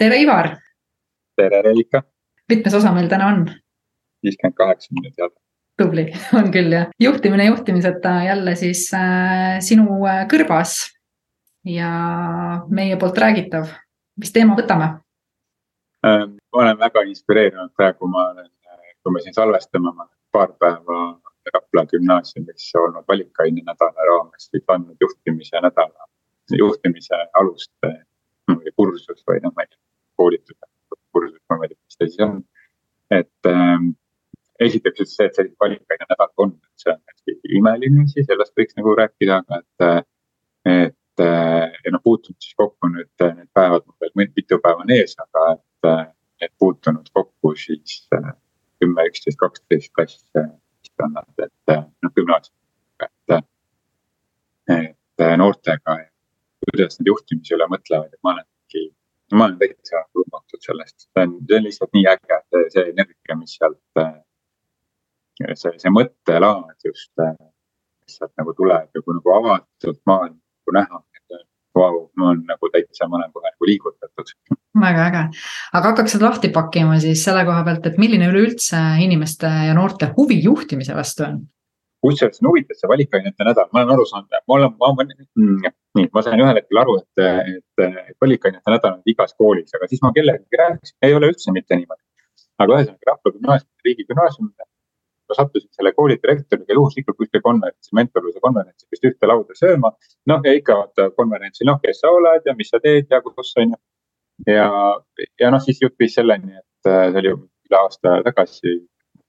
tere, Ivar. tere, Reelika. mitmes osa meil täna on? viiskümmend kaheksa minutit jälle. tubli, on küll jah. juhtimine juhtimiseta jälle siis äh, sinu äh, kõrvas ja meie poolt räägitav. mis teema võtame ähm,? ma olen väga inspireerunud praegu, ma olen, kui me siin salvestame, ma olen paar päeva Rapla gümnaasiumis olnud valikaine nädala raames andnud juhtimise nädala, juhtimise aluste kursus või noh, ma ei tea, koolituse kursus, ma ei tea, mis ta siis on. et ähm, esiteks üldse see, et selline valikaine nädal on, et see on hästi imeline asi, sellest võiks nagu rääkida, aga et, et ja noh, puutunud siis kokku nüüd need päevad, mul veel mitu päeva on ees, aga et, et puutunud kokku siis kümme, üksteist, kaksteist klass vistkonnas, et noh, gümnaasiumiga, et, et noortega kuidas nad juhtimise üle mõtlevad, et ma olengi, ma olen täitsa huvitatud sellest, see on, see on lihtsalt nii äge, see, see energia, mis sealt, see, see mõttelaad just, mis sealt nagu tuleb ja kui nagu avatud maailm nagu näha, et vau, ma olen nagu täitsa, ma olen kohe nagu liigutatud. väga äge, aga hakkaks seda lahti pakkima siis selle koha pealt, et milline üleüldse inimeste ja noorte huvi juhtimise vastu on? Kusjuures on huvitav see valikainete nädal, ma olen aru saanud, ma olen, ma, ma, mm, nii, ma sain ühel hetkel aru, et, et, et valikainete nädal on igas koolis, aga siis ma kellegagi rääkisin, ei ole üldse mitte niimoodi. aga ühesõnaga Rapla gümnaasium, riigigümnaasium, ma sattusin selle kooli direktoriga juhuslikult kuskile konverentsi, mentorluse konverentsi vist ühte lauda sööma. noh, ja ikka vaata konverentsil, noh, kes sa oled ja mis sa teed ja kus on ju. ja, ja noh, siis jutt viis selleni, et see oli üle aasta tagasi,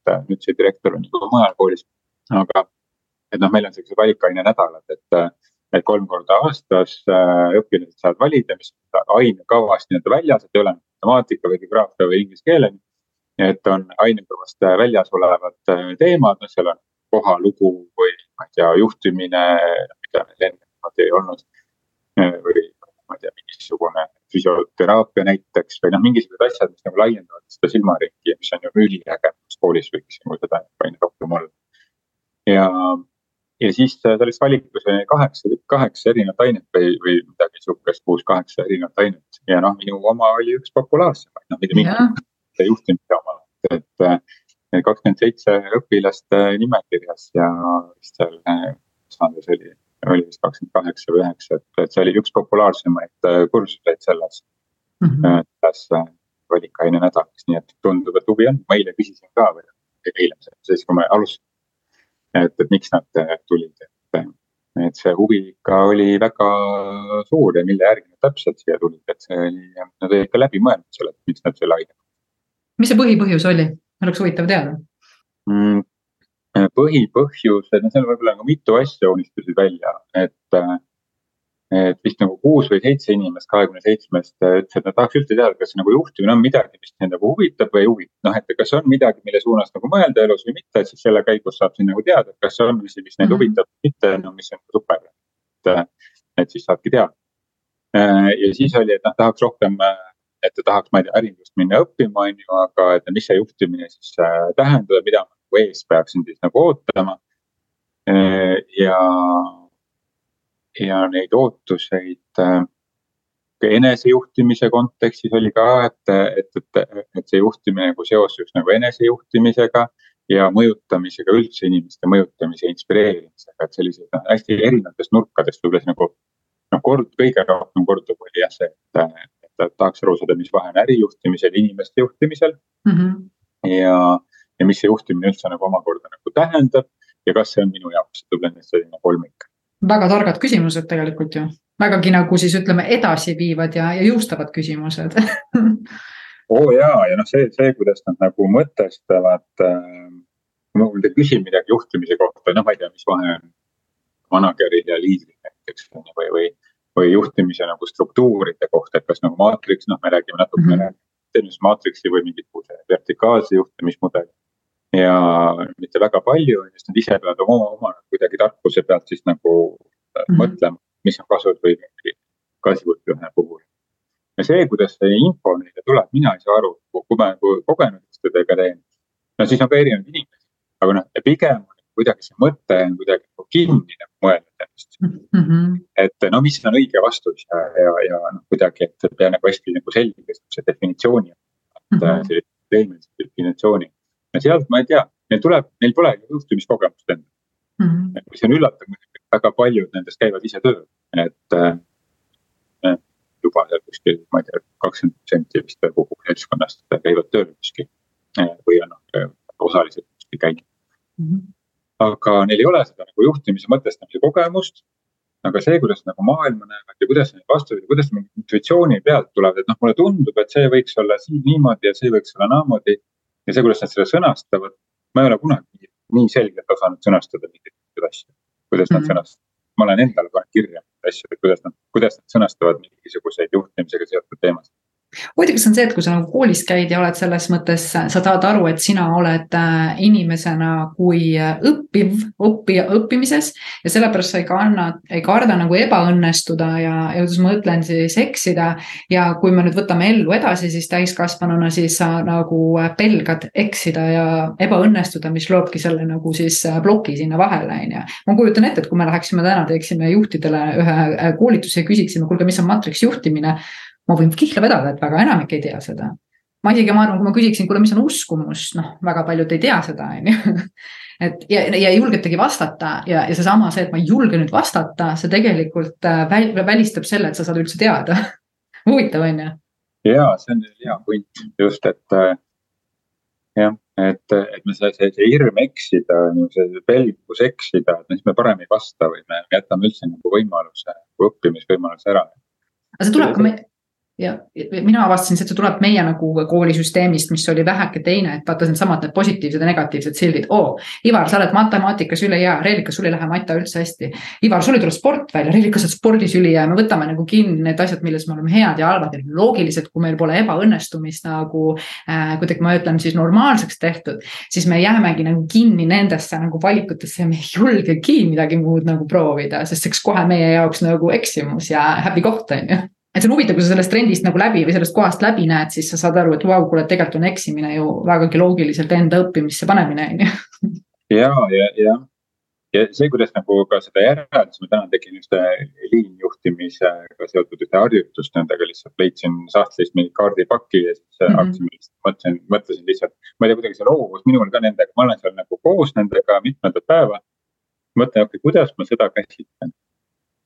et nüüd see direktor on juba mujal koolis aga et noh, meil on siuksed valikaine nädalad, et, et kolm korda aastas äh, õpilased saavad valida, mis ainekavast nii-öelda väljas, et ei ole matemaatika või geograafia või inglise keel. et on ainekavast väljas olevad äh, teemad, noh, seal on kohalugu või ma ei tea, juhtimine, mida meil enne niimoodi ei olnud. või ma ei tea, mingisugune füsioteraapia näiteks või noh, mingisugused asjad, mis nagu laiendavad seda silmaringi, mis on ju üliäge, koolis võiks nagu seda aina rohkem olla ja, ja siis sellest valikus oli kaheksa, kaheksa erinevat ainet või, või midagi sihukest, kuus-kaheksa erinevat ainet. Ja noh, minu oma oli üks populaarsemaid, noh mitte mingi juhtimise oma, et kakskümmend seitse õpilast nimekirjas ja vist seal saadas oli, oli vist kakskümmend kaheksa või üheksa, et, et see oli üks populaarsemaid kursuseid selles mm, -hmm. selles valikaine nädalas, nii et tundub, et huvi on, ma eile küsisin ka või eile, siis kui me alustasime et, et miks nad äh, tulid, et, et see huvi ikka oli väga suur ja mille järgi nad täpselt siia tulid, et see oli, nad olid ikka läbi mõelnud selle, et miks nad selle aine. mis see põhipõhjus oli, oleks huvitav teada mm,? põhipõhjus, et no seal võib-olla nagu mitu asja unistasid välja, et äh, et vist nagu kuus või seitse inimest kahekümne seitsmest äh, ütles, et nad tahaks üldse teada, kas nagu juhtimine on midagi, mis neid nagu huvitab või ei huvita. noh, et kas on midagi, mille suunas nagu mõelda elus või mitte, et siis selle käigus saab siin nagu teada, et kas on asi, mis neid mhm. huvitab või mitte, no mis on super. et, äh, et siis saabki teada. Äh, ja siis oli, et noh, tahaks rohkem, et ta tahaks, ma ei tea, ärindust minna õppima, on ju, aga et mis see juhtimine siis tähendab mida ma nagu ees peaksin siis nagu ootama. ja ja neid ootuseid äh, enesejuhtimise kontekstis oli ka, et, et, et, et see juhtimine nagu seos just nagu enesejuhtimisega ja mõjutamisega üldse inimeste mõjutamise ja inspireerimisega, et sellised noh, hästi erinevatest nurkadest võib-olla nagu noh, kord, kõige rohkem kordub oli jah see, et, et tahaks aru saada, mis vahe on ärijuhtimisel, inimeste juhtimisel mm. -hmm. ja, ja mis see juhtimine üldse nagu omakorda nagu tähendab ja kas see on minu jaoks, et võib-olla selline kolmik väga targad küsimused tegelikult ju, vägagi nagu siis ütleme edasiviivad ja, ja jõustavad küsimused oo oh jaa, ja noh, see, see, kuidas nad nagu mõtestavad äh,. te küsite midagi juhtimise kohta, noh, ma ei tea, mis vahe on manager'il ja liidril näiteks või, või, või juhtimise nagu struktuuride kohta, et kas nagu maatriks, noh, me räägime natuke mm -hmm. teenuse maatriksi või mingisuguse vertikaalse juhtimismudeli ja mitte väga palju, sest nad ise peavad oma, oma kuidagi tarkuse pealt siis nagu mm -hmm. mõtlema, mis on kasud või kasvud ühe puhul. ja see, kuidas see info neile tuleb, mina ei saa aru, kui ma nagu kogenud istudega teen. no siis on ka erinevad inimesed, aga noh, pigem on kuidagi see mõte on kuidagi nagu kinni nagu mõeldud, juhtimist mm. -hmm. et no mis on õige vastus ja, ja, ja noh, kuidagi, et peab nagu hästi nagu selge see definitsiooni mm -hmm., sellise definitsiooni. Ja sealt ma ei tea, neil tuleb, neil pole juhtimiskogemust endal mm. -hmm. mis on üllatav muidugi, väga paljud nendest käivad ise tööl, et äh, juba seal kuskil, ma ei tea, kakskümmend protsenti vist kogu seltskonnast käivad tööl kuskil või on noh, osaliselt kuskil käinud mm. -hmm aga neil ei ole seda nagu juhtimise mõtestamise kogemust. aga see, kuidas nagu maailma näevad ja kuidas neid vastuseid, kuidas mingid intuitsiooni pealt tulevad, et noh, mulle tundub, et see võiks olla siin niimoodi ja see võiks olla naamoodi. Ja see, kuidas nad seda sõnastavad, ma ei ole kunagi nii selgelt osanud sõnastada mingeid asju, kuidas mm -hmm. nad mhm. sõnastavad. ma olen endale pannud kirja asju, et kuidas nad, kuidas nad sõnastavad mingisuguseid juhtimisega seotud teemasid huvitav on see, et kui sa nagu koolis käid ja oled selles mõttes, sa saad aru, et sina oled äh, inimesena kui äh, õppiv, õppija õppimises. ja sellepärast sa ei kanna, ei karda nagu ebaõnnestuda ja, ja kuidas ma ütlen siis eksida. ja kui me nüüd võtame ellu edasi, siis täiskasvanuna, siis sa nagu äh, pelgad eksida ja ebaõnnestuda, mis loobki selle nagu siis ploki sinna vahele, on ju. ma kujutan ette, et kui me läheksime täna, teeksime juhtidele ühe koolituse ja küsiksime, kuulge, mis on maatriks juhtimine ma võin kihla vedada, et väga enamik ei tea seda. ma isegi, ma arvan, kui ma küsiksin, kuule, mis on uskumus, noh, väga paljud ei tea seda, on ju. et ja, ja ei julgetagi vastata ja, ja seesama see, et ma ei julge nüüd vastata, see tegelikult äh, väl, välistab selle, et sa saad üldse teada huvitav, on ju. ja see on hea point just, et äh, jah, et, et me see, see, see hirm eksida, see pelgus eksida, et siis me parem ei vasta või me jätame üldse nagu võimaluse, õppimisvõimaluse ära. aga see tuleb ka me ja mina avastasin, et see tuleb meie nagu koolisüsteemist, mis oli väheke teine, et vaata needsamad need positiivsed ja negatiivsed sildid. oo, Ivar, sa oled matemaatikas ülihea, Reelika, sul ei lähe matta üldse hästi. Ivar, sul ei tule sport välja, Reelika, sa oled spordis ülihea, me võtame nagu kinni need asjad, milles me oleme head ja halvad ja loogilised, kui meil pole ebaõnnestumist nagu äh,. kuidagi ma ütlen siis normaalseks tehtud, siis me jäämegi nagu kinni nendesse nagu valikutesse ja me ei julgegi midagi muud nagu proovida, sest oleks kohe meie jaoks nagu eksimus ja häbikoht on ju et see on huvitav, kui sa sellest trendist nagu läbi või sellest kohast läbi näed, siis sa saad aru, et vau, kuule, tegelikult on eksimine ju vägagi loogiliselt enda õppimisse panemine, on ju. ja, ja, ja, ja see, kuidas nagu ka seda järeldust, ma täna tegin just liinjuhtimisega seotud ühte harjutust nendega lihtsalt leidsin sahtlist mingi kaardipaki ja siis mm -hmm. hakkasin, mõtlesin, mõtlesin lihtsalt. ma ei tea, kuidagi see loovus minul ka nendega, ma olen seal nagu koos nendega mitmendat päeva. mõtlen, okei okay,, kuidas ma seda käsitlen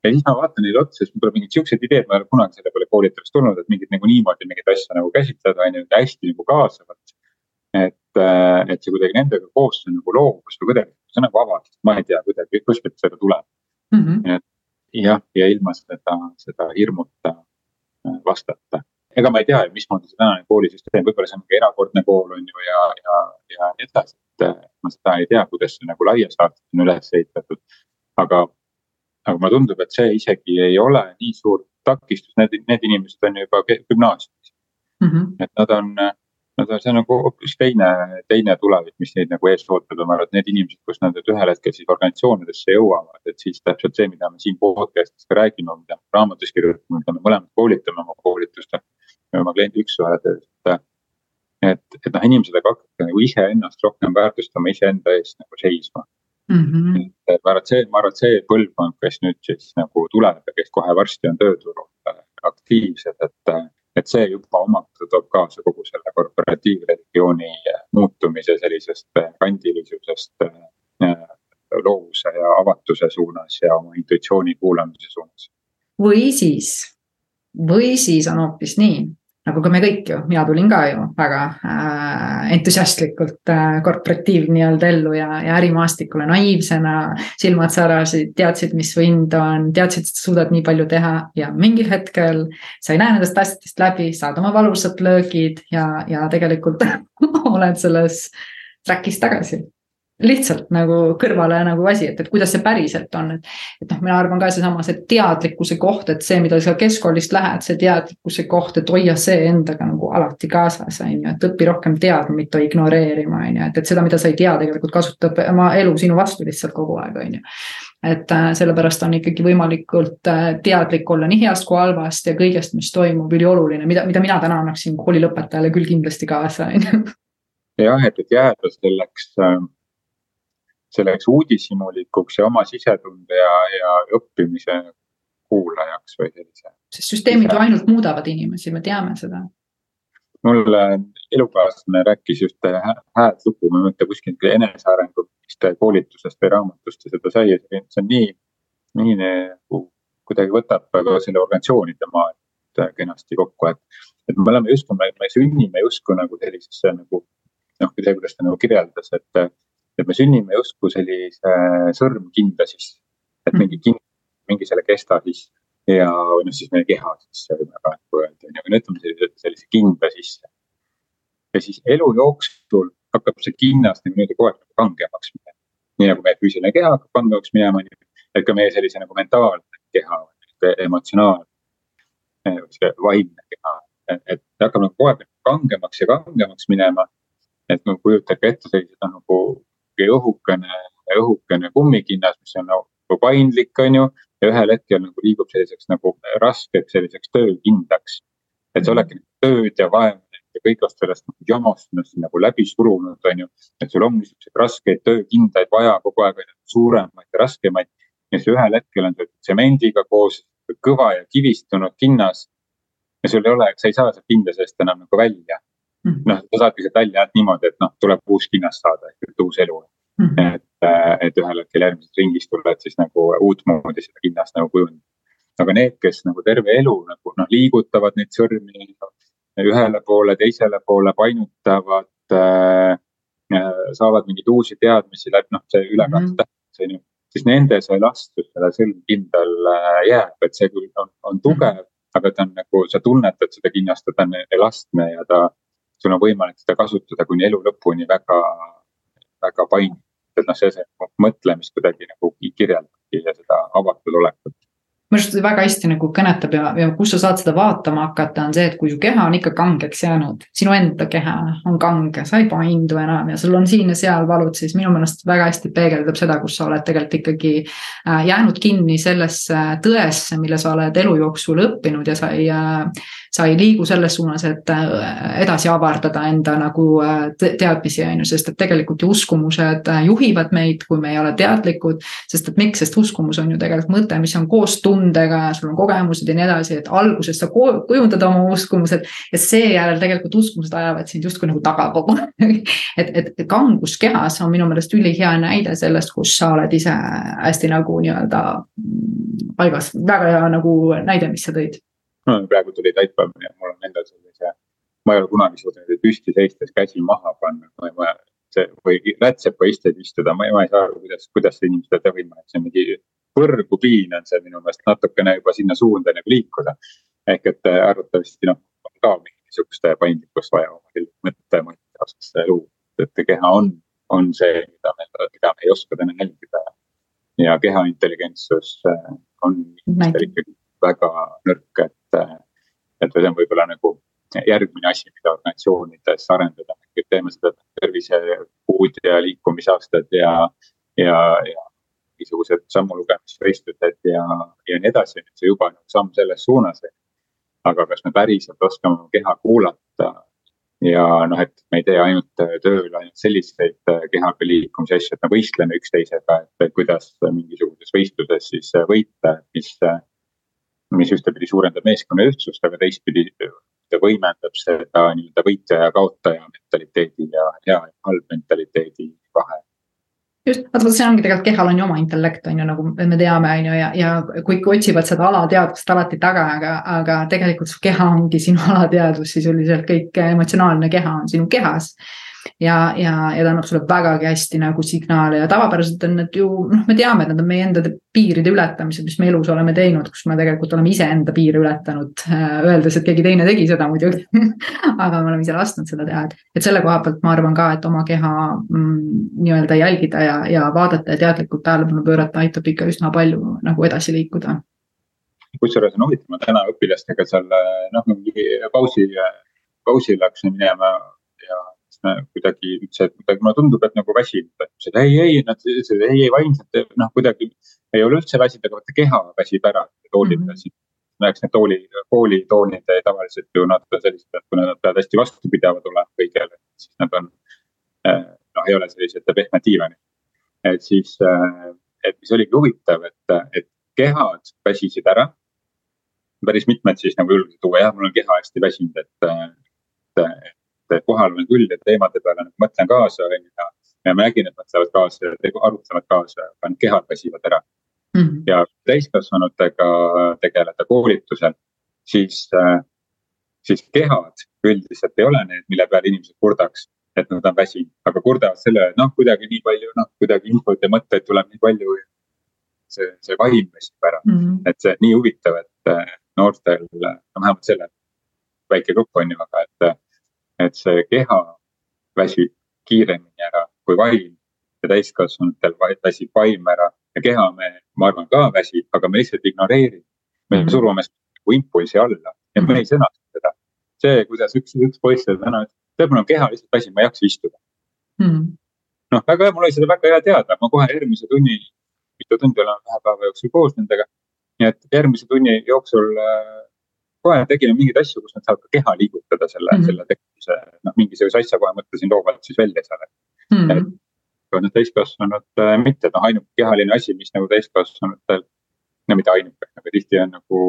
ja siis ma vaatan neile otsa, siis mul tuleb mingid siuksed ideed, ma ei ole kunagi selle peale koolitajaks tulnud, et mingid nagu niimoodi mingeid asju nagu käsitleda, on ju, hästi nagu kaasavalt. et, äh, et see kuidagi nendega koos on nagu loovus või kuidagi, see on nagu avatud, ma ei tea, kuidagi kuskilt seda tuleb mm. -hmm. et jah, ja ilma seda, seda hirmuta äh, vastata. ega ma ei tea, mismoodi see tänane koolisüsteem, võib-olla see on mingi erakordne kool on ju ja, ja, ja nii edasi, et äh, ma seda ei tea, kuidas see nagu laias laastus on üles ehitatud. aga aga mulle tundub, et see isegi ei ole nii suur takistus, need, need inimesed on juba gümnaasiumis mm. -hmm. et nad on, nad on, see on nagu hoopis teine, teine tulevik, mis neid nagu ees ootab ja ma arvan, et need inimesed, kus nad nüüd ühel hetkel siis organisatsioonidesse jõuavad, et siis täpselt see, mida me siin podcast'is ka räägime, mida me raamatus kirjutame, mida me mõlemad koolitame oma koolitustel. oma kliendi üks-ühele töös, et, et, et noh, inimesed hakkavad nagu iseennast rohkem väärtustama, iseenda eest nagu seisma mm. -hmm. et ma arvan, et see, ma arvan, et see põlvkond, kes nüüd siis nagu tuleb ja kes kohe varsti on tööturul äh, aktiivsed, et, äh, et see juba omakorda toob kaasa kogu selle korporatiivreligiooni äh, muutumise sellisest kandilisusest loovuse ja avatuse suunas ja oma intuitsiooni kuulamise suunas. või siis, või siis on hoopis nii, nagu ka me kõik ju, mina tulin ka ju väga äh, entusiastlikult äh, korporatiiv nii-öelda ellu ja, ja ärimaastikule naiivsena. silmad särasid, teadsid, mis su hind on, teadsid, et sa suudad nii palju teha. Ja mingil hetkel sa ei näe nendest asjadest läbi, saad oma valusad löögid ja, ja tegelikult oled selles track'is tagasi lihtsalt nagu kõrvale nagu asi, et, et kuidas see päriselt on, et. et noh, mina arvan ka seesama, see teadlikkuse koht, et see, mida sa keskkoolist lähed, see teadlikkuse koht, et hoia see endaga nagu alati kaasas, on ju, et õpi rohkem teadma, mitte ignoreerima, on ju, et, et seda, mida sa ei tea, tegelikult kasutab oma elu sinu vastu lihtsalt kogu aeg, on ju et äh, sellepärast on ikkagi võimalikult äh, teadlik olla nii heast kui halvast ja kõigest, mis toimub, ülioluline, mida, mida mina täna annaksin koolilõpetajale küll kindlasti kaasa, on ju. jah, et, et jääda selleks äh selleks uudishimulikuks ja oma sisetunde ja, ja õppimise kuulajaks või sellise. sest süsteemid ju ainult muudavad inimesi, me teame seda. mulle elukaaslane rääkis ühte hääd lugu, ma ei mäleta kuskilt enesearengu koolitusest või raamatust ja seda sai ja see on nii, nii nagu kuidagi võtab ka selle organisatsioonide maailma kenasti kokku, et, et me oleme justkui, me sünnime justkui nagu sellisesse nagu noh, see, kuidas ta nagu kirjeldas, et, et me sünnime justkui sellise sõrmkinda sisse, et mm. mingi kind, mingi selle kesta sisse ja, või noh, siis meie keha sisse võime praegu öelda, on ju, aga no ütleme sellise, sellise kinda sisse. ja siis elu jooksul hakkab see kinnas nagu nii-öelda kogu aeg nagu kangemaks minema. nii nagu meie füüsiline keha hakkab kangemaks minema, et ka meie sellise nagu mentaalne keha, emotsionaalne, vaimne keha, et hakkab nagu kogu aeg kangemaks ja kangemaks minema et no kujutage ette sellised noh, nagu õhukene, õhukene kummikinnas, mis on nagu paindlik, on ju. ja ühel hetkel nagu liigub selliseks nagu raskeks selliseks töökindlaks. et sa oledki tööd ja vaeva ja kõigest sellest nagu jamast nagu läbi surunud, on ju. et sul on niisuguseid raskeid töökindaid vaja kogu aeg, suuremaid ja raskemaid. ja siis ühel hetkel on see tsemendiga koos kõva ja kivistunud kinnas. ja sul ei ole, sa ei saa sealt kinda seest enam nagu välja Mhm. noh, sa saadki sealt välja ainult niimoodi, et noh, tuleb uus kinnas saada ehk et uus elu mm. -hmm. et, äh, et ühel hetkel järgmises ringis tuled siis nagu uutmoodi seda kinnast nagu kujundada. aga need, kes nagu terve elu nagu noh, liigutavad neid sõrmi ühele poole, teisele poole, painutavad äh,. saavad mingeid uusi teadmisi läbi noh, see ülekande mm -hmm. on ju, siis nende see elastus selle sõrmkindal äh, jääb, et see küll on, on tugev mm, -hmm. aga ta on nagu, sa tunnetad seda kinnast, ta on elastne ja ta sul on võimalik seda kasutada kuni elu lõpuni väga, väga paindlikult. et noh, see, see mõtlemist kuidagi nagu kirjeldabki ja seda avatud olekut minu arust väga hästi nagu kõnetab ja, ja kus sa saad seda vaatama hakata, on see, et kui su keha on ikka kangeks jäänud, sinu enda keha on kange, sa ei paindu enam ja sul on siin ja seal valud, siis minu meelest väga hästi peegeldab seda, kus sa oled tegelikult ikkagi äh, jäänud kinni sellesse tõesse, mille sa oled elu jooksul õppinud ja sa ei äh, sa ei liigu selles suunas, et äh, edasi avardada enda nagu äh, teadmisi, on ju, sest et tegelikult ju uskumused äh, juhivad meid, kui me ei ole teadlikud. sest et miks, sest uskumus on ju tegelikult mõte, mis on koos tundega ja sul on kogemused ja nii edasi, et alguses sa kujundad oma uskumused ja seejärel tegelikult uskumused ajavad sind justkui nagu taga kogu aeg. et, et kangus kehas on minu meelest ülihea näide sellest, kus sa oled ise hästi nagu nii-öelda paigas, väga hea nagu näide, mis sa tõid praegu tuli taipamine, mul on endal sellise, ma ei ole kunagi suutnud püsti seistes käsi maha panna, ma ei vaja see või rätsepa istud istuda, ma ei, ma ei saa aru, kuidas, kuidas inimesed seda teevad, et see on mingi põrgupiin on see minu meelest natukene juba sinna suunda nagu liikuda. ehk et äh, arvatavasti noh, on ka mingisugust paindlikkust vaja oma mõttemõtte osas luua, et keha on, on see, mida me, mida me ei oska täna jälgida. ja keha intelligentsus äh, on inimestel ikkagi väga nõrk, et, et see on võib-olla nagu järgmine asi, mida organisatsioonides arendada. teeme seda tervisekuud ja liikumisaastad ja, ja, ja mingisugused sammulugemisvõistlused ja, ja nii edasi, et see juba on samm selles suunas. aga kas me päriselt oskame oma keha kuulata ja noh, et me ei tee ainult tööl ainult selliseid kehaga liikumise asju, et me võistleme üksteisega, et kuidas mingisuguses võistluses siis võita, mis mis ühtepidi suurendab meeskonna ühtsust, aga teistpidi ta võimendab seda nii-öelda võitja ja kaotaja mentaliteedi ja hea ja halb mentaliteedi vahe. Just, vaata see ongi tegelikult kehal on ju oma intellekt on ju nagu me teame, on ju ja, ja kõik otsivad seda alateadvust alati taga, aga, aga tegelikult su keha ongi sinu alateadvus sisuliselt kõik emotsionaalne keha on sinu kehas ja, ja, ja ta annab sulle vägagi hästi nagu signaale ja tavapäraselt on need ju noh, me teame, et need on meie enda piiride ületamised, mis me elus oleme teinud, kus me tegelikult oleme iseenda piire ületanud, äh, öeldes, et keegi teine tegi seda muidugi. Aga me oleme ise lasknud seda teha, et, et selle koha pealt ma arvan ka, et oma keha mm, nii-öelda jälgida ja, ja vaadata ja teadlikult tähelepanu pöörata aitab ikka üsna palju nagu edasi liikuda. Kusjuures on huvitav, ma täna õpilastega seal noh, mingi pausi, pausi läks minema ja kuidagi ütles, et kuidagi mulle tundub, et nagu väsinud. ütles, et ei, ei, nad ütlesid ei, ei vaimselt noh, kuidagi ei ole üldse väsinud, aga vaata keha väsib ära, toolid mm -hmm. väsivad. näeks need tooli, koolitoonid tavaliselt ju on sellised, et kui nad peavad hästi vastupidavad olema kõigele, siis nad on eh, noh, ei ole sellised pehmed diivanid. et siis, et mis oligi huvitav, et, et kehad väsisid ära. päris mitmed siis nagu julgesid tuua, jah, mul on keha hästi väsinud, et, et, et kohal olen küll ja teemade peale nagu mõtlen kaasa, on ju, ja. ja ma nägin, et mõtlevad kaasa ja arutlevad kaasa, aga need kehad väsivad ära mm. -hmm. ja täiskasvanutega tegeleda koolitusel, siis, siis kehad üldiselt ei ole need, mille peale inimesed kurdaks et nad on väsinud, aga kurdavad selle, et noh, kuidagi nii palju, noh, kuidagi infot ja mõtteid tuleb nii palju see, see vaim väsib ära mm. -hmm. et see nii huvitav, et noortel, no vähemalt selle väike grupp on ju, aga et, et see keha väsib kiiremini ära kui vaim ja täiskasvanutel väsib vaim ära ja keha me, ma arvan ka väsib, aga me lihtsalt ignoreerime. me mm -hmm. surume nagu impulsi alla ja me ei sõnasta seda. see, kuidas üks, üks poiss täna ütles, tead, mul on keha lihtsalt väsinud, ma ei jaksa istuda mm -hmm. noh, väga hea, mul oli seda väga hea teada, ma kohe järgmise tunni mitu tundi olen ühe päeva jooksul koos nendega. nii et järgmise tunni jooksul äh, kohe tegime mingeid asju, kus nad saavad ka keha liigutada selle mm, -hmm. selle tegevuse, noh, mingisuguse asja kohe mõtlesin loovalt siis välja seal mm. -hmm. aga need täiskasvanud äh, mitte, et noh, ainuke kehaline asi, mis nagu täiskasvanutel, no mitte ainuke, aga tihti on nagu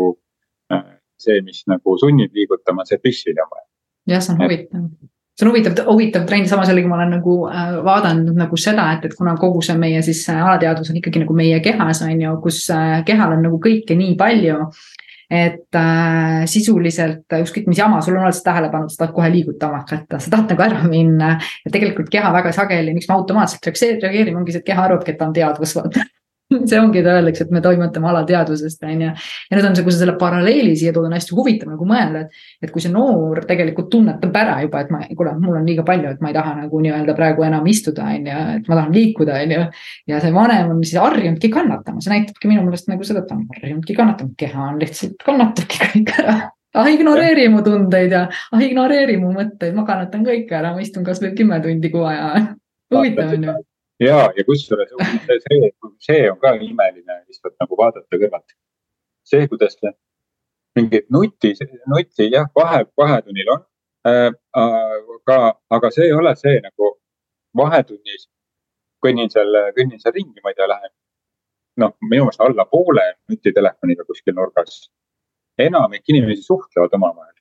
äh, see, mis nagu sunnib liigutama, see püssile on vaja. jah, see on huvitav see on huvitav, huvitav trend, samas jällegi ma olen nagu äh, vaadanud nagu seda, et, et kuna kogu see meie siis äh, alateadvus on ikkagi nagu meie kehas, on ju, kus äh, kehal on nagu kõike nii palju. Et äh, sisuliselt ükskõik mis jama sul on, oled sa tähele pannud, sa tahad kohe liigutama hakata, sa tahad nagu ära minna. ja tegelikult keha väga sageli, miks me automaatselt reageerime, ongi see, et keha arvabki, et ta on teadvus, vaata see ongi, ta öeldakse, et me toimetame alateadvusest, on ju. ja nüüd on see, kui sa selle paralleeli siia tood, on hästi huvitav nagu mõelda, et, et kui see noor tegelikult tunnetab ära juba, et ma, kuule, mul on liiga palju, et ma ei taha nagu nii-öelda praegu enam istuda, on ju, et ma tahan liikuda, on ju. ja see vanem on siis harjunudki kannatama, see näitabki minu meelest nagu seda, et ta on harjunudki kannatama, keha on lihtsalt kannatabki kõik ära ah ignoreeri mu tundeid ja ah ignoreeri mu mõtteid, ma kannatan kõik ära, ma istun kasvõi kümme tundi kuu aja. huvitav on ju ja, ja kusjuures see, see, see on ka imeline lihtsalt nagu vaadata kõrvalt. see, kuidas mingid nuti, nuti jah, vahe, vahetunnil on äh,. aga, aga see ei ole see nagu vahetunnis kõnnin seal, kõnnin seal ringi, ma ei tea, lähen. noh, minu meelest alla poole nutitelefoniga kuskil nurgas. enamik inimesi suhtlevad omavahel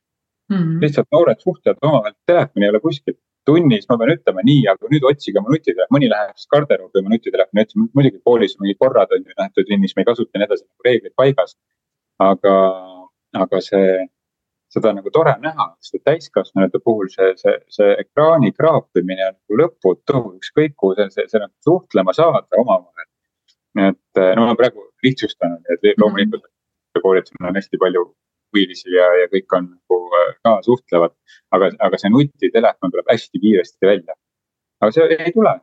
mm. -hmm. lihtsalt noored suhtlevad omavahel, telefoni ei ole kuskil tunnis ma pean ütlema nii, aga nüüd otsige oma nutitelefoni, mõni läheb siis garderoobi oma nutitelefoni otsima, muidugi koolis on mingid korrad on ju nähtud tunnis, me ei kasuta ja nii edasi, nagu reeglid paigas. aga, aga see, seda on nagu tore näha, sest et täiskasvanute puhul see, see, see ekraani kraapimine on nagu lõputu, ükskõik kuhu see, see, see nagu suhtlema saada omavahel. et no ma praegu lihtsustan, et loomulikult koolitusel on hästi palju huvilisi ja, ja kõik on nagu äh, ka suhtlevad. aga, aga see nutitelefon tuleb hästi kiiresti välja. aga see ei tule.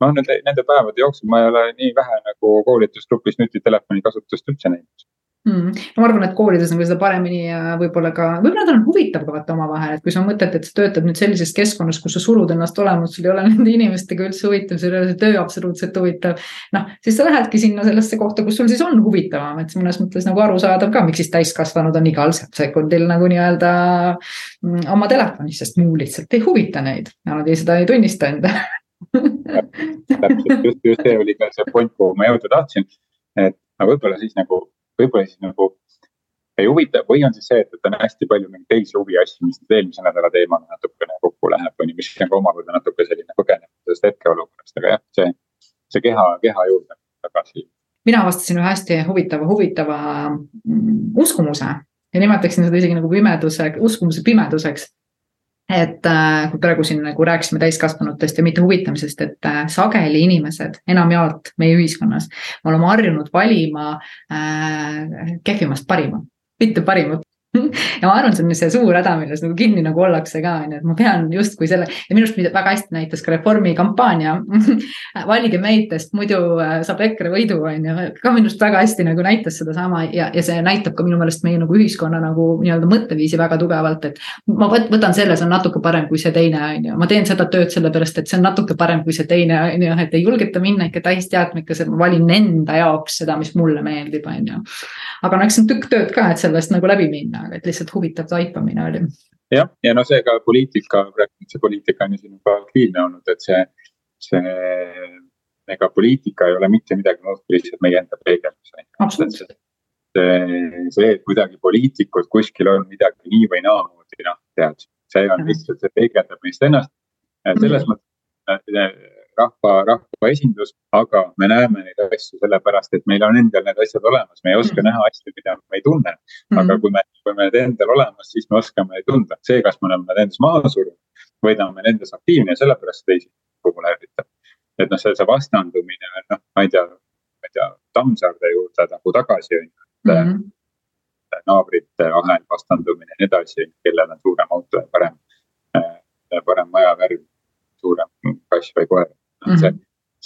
noh, nende, nende päevade jooksul ma ei ole nii vähe nagu koolitusgrupis nutitelefoni kasutust üldse näinud mm.. ma arvan, et koolides nagu seda paremini võib-olla ka, võib-olla nad on huvitav ka vaata omavahel, et kui sa mõtled, et sa töötad nüüd sellises keskkonnas, kus sa surud ennast olema, sul ei ole nende inimestega üldse huvitav, sul ei ole see töö absoluutselt huvitav. noh, siis sa lähedki sinna sellesse kohta, kus sul siis on huvitavam, et mõnes mõttes nagu arusaadav ka, miks siis täiskasvanud on igal sekundil nagu nii-öelda mm, oma telefonis, sest muu lihtsalt ei huvita neid ja nad ei, seda ei tunnista enda täpselt, just, just see oli ka see point, kuhu ma jõuda tahtsin. et no võib-olla siis nagu võib-olla siis nagu ei huvita või on siis see, et, et on hästi palju mingeid teisi huviasju, mis nüüd eelmise nädala teemaga natukene kokku läheb, on ju, mis on ka omakorda natuke selline põgenemine sellest hetkeolukorrast, aga jah, see, see keha, keha juurde tagasi. mina avastasin ühe hästi huvitava, huvitava mm, uskumuse ja nimetaksin seda isegi nagu pimeduse, uskumuse pimeduseks et äh, kui praegu siin nagu rääkisime täiskasvanutest ja mitte huvitamisest, et äh, sageli inimesed enamjaolt meie ühiskonnas, me oleme harjunud valima äh, kehvimast parima, mitte parimat ja ma arvan, see on see suur häda, milles nagu kinni nagu ollakse ka, on ju, et ma pean justkui selle ja minu arust väga hästi näitas ka Reformi kampaania valige meid, sest muidu äh, saab EKRE võidu, on ju, ka minu arust väga hästi nagu näitas sedasama ja, ja see näitab ka minu meelest meie nagu ühiskonna nagu nii-öelda mõtteviisi väga tugevalt, et. ma võtan selle, see on natuke parem kui see teine, on ju, ma teen seda tööd sellepärast, et see on natuke parem kui see teine, on ju, et ei julgeta minna ikka täisteadmikas, et ma valin enda jaoks seda, mis mulle meeldib, on ju. aga no eks see on tükk tööd ka, et sellest nagu läbi minna aga et lihtsalt huvitav taipamine oli. jah, ja no see ka poliitika, see poliitika on ju siin juba aktiivne olnud, et see, see ega poliitika ei ole mitte midagi muud kui lihtsalt meie enda peegeldus. absoluutselt. see, see, et kuidagi poliitikud kuskil on midagi nii või naamoodi, noh, tead, see on lihtsalt, see peegeldab meist ennast. selles mm. mõttes rahva, rahvaesindus, aga me näeme neid asju sellepärast, et meil on endal need asjad olemas, me ei oska mm. näha asju, mida me ei tunne. aga mm. kui me, kui me need endal olemas, siis me oskame tunda, see, kas me oleme nad endas maha surunud või ta on meil endas aktiivne ja sellepärast teisi populaaritab. et noh, see, see vastandumine, noh, ma ei tea, ma ei tea, Tammsaarde juurde nagu tagasi on ju, et mm. -hmm naabrite vahel vastandumine ja nii edasi, kellel on suurem auto ja parem, parem majavärv, suurem kass või koer mm. -hmm. see,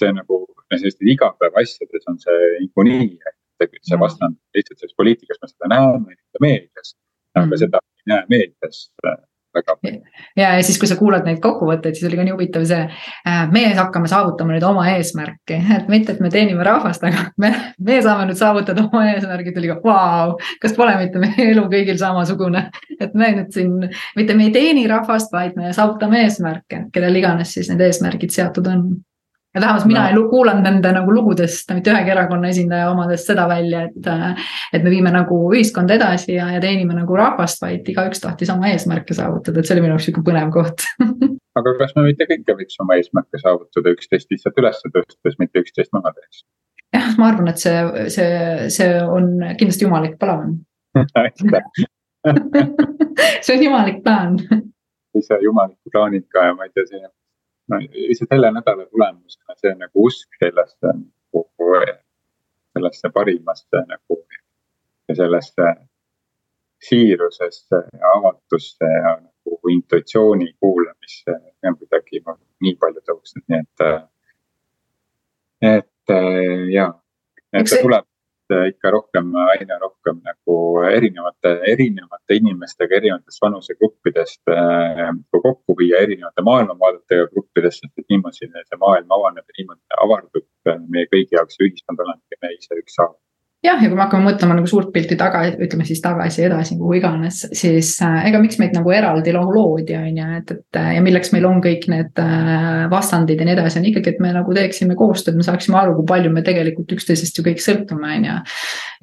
see nagu sellistes igapäevaasjades on see niikuinii, et see mhm. vastand lihtsalt selles poliitikas me seda näeme meedias, aga mm -hmm. seda ei näe meedias väga palju. ja, ja siis, kui sa kuulad neid kokkuvõtteid, siis oli ka nii huvitav see, äh, meie hakkame saavutama nüüd oma eesmärki, et mitte, et me teenime rahvast, aga me, me saame nüüd saavutada oma eesmärgid, oli ka vau, kas pole mitte meie elu kõigil samasugune. et me nüüd siin, mitte me ei teeni rahvast, vaid me saavutame eesmärke, kellel iganes siis need eesmärgid seatud on ja vähemalt mina no. ei kuulanud nende nagu lugudest mitte ühegi erakonna esindaja omadest seda välja, et. et me viime nagu ühiskonda edasi ja, ja teenime nagu rahvast, vaid igaüks tahtis oma eesmärke saavutada, et see oli minu jaoks sihuke põnev koht aga kas me mitte kõike võiks oma eesmärke saavutada üksteist lihtsalt üles tõstes, mitte üksteist maha tehes? jah, ma arvan, et see, see, see on kindlasti jumalik plaan see on jumalik plaan. ise jumaliku plaaniga ja ma ei tea, see no lihtsalt selle nädala tulemusena see nagu usk sellesse nagu, sellesse parimasse nagu ja sellesse siirusesse ja avatusse ja nagu intuitsiooni kuulamisse on kuidagi nii palju tõusnud, nii et. et ja, et see tuleb ikka rohkem, aina rohkem nagu erinevate, erinevate inimestega erinevatest vanusegruppidest äh, kokku viia erinevate maailmavaadetega gruppidest, sest et niimoodi see maailm avaneb ja niimoodi avardub meie kõigi jaoks ühiskond olemegi me ise ükshaaval jah, ja kui me hakkame mõtlema nagu suurt pilti taga, ütleme siis tagasi, edasi, kuhu iganes, siis äh, ega miks meid nagu eraldi loodi, on ju, et, et ja milleks meil on kõik need äh, vastandid ja nii edasi, on ikkagi, et me nagu teeksime koostööd, me saaksime aru, kui palju me tegelikult üksteisest ju kõik sõltume, on ju.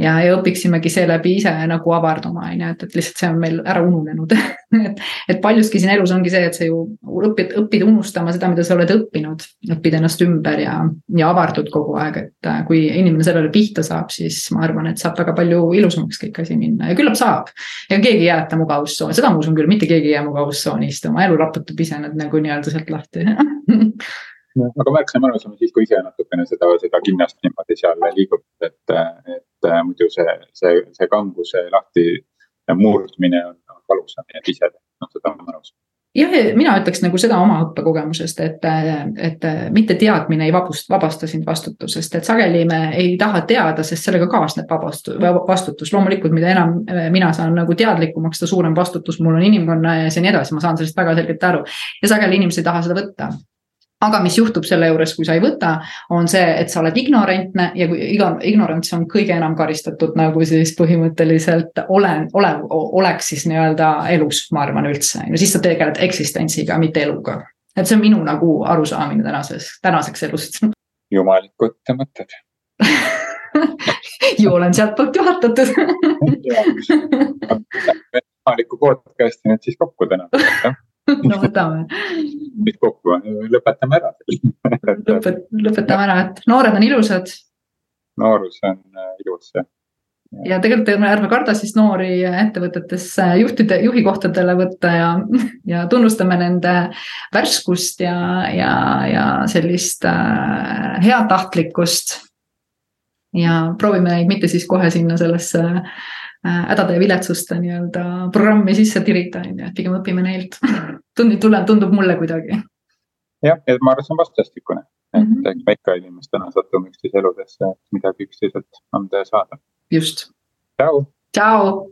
ja, ja õpiksimegi seeläbi ise nagu avarduma, on ju, et, et lihtsalt see on meil ära ununenud et, et paljuski siin elus ongi see, et sa ju õpid, õpid unustama seda, mida sa oled õppinud, õpid ennast ümber ja, ja avardud kogu aeg, et äh, kui inimene sellele pihta saab, siis ma arvan, et saab väga palju ilusamaks kõik asi minna ja küllap saab. ega keegi ei jäeta mugavustsooni, seda ma usun küll, mitte keegi ei jää mugavustsooni istuma, elu raputab ise nad nagu nii-öelda sealt lahti aga märksa mõnusam siis, kui ise natukene seda, seda kinnast niimoodi seal liigub, et, et muidu see, see, see kambuse lahti murdmine on valusam, nii et ise, noh, seda on mõnus jah, mina ütleks nagu seda oma õppekogemusest, et, et mitte teadmine ei vabust, vabasta sind vastutusest, et sageli me ei taha teada, sest sellega kaasneb vabastu-, vastutus. loomulikult, mida enam mina saan nagu teadlikumaks, seda suurem vastutus mul on inimkonna ees ja nii edasi, ma saan sellest väga selgelt aru. ja sageli inimesed ei taha seda võtta aga mis juhtub selle juures, kui sa ei võta, on see, et sa oled ignorantne ja kui ignorants on kõige enam karistatud nagu siis põhimõtteliselt olen, ole, oleks siis nii-öelda elus, ma arvan üldse, no siis sa tegeled eksistentsiga, mitte eluga. et see on minu nagu arusaamine tänases, tänaseks elust. jumalikud mõtted ju olen sealtpoolt juhatatud jumaliku podcast'i nüüd siis kokku täna no võtame. Nüüd kokku, lõpetame ära Lõpet, lõpetame ära, et noored on ilusad. noorus on äh, ilus jah. ja tegelikult ärme karda siis noori ettevõtetesse juhtide, juhikohtadele võtta ja, ja tunnustame nende värskust ja, ja, ja sellist äh, heatahtlikkust. ja proovime neid mitte siis kohe sinna sellesse Äh, hädade ja viletsuste nii-öelda programmi sisse tirida, on ju, et pigem õpime neilt. tundub, tundub mulle kuidagi. jah, ja ma arvan, see on vastastikune, et mm -hmm. me ikka inimestena satume üksteise eludesse midagi üksteiselt anda ja saada. just. tšau. tšau.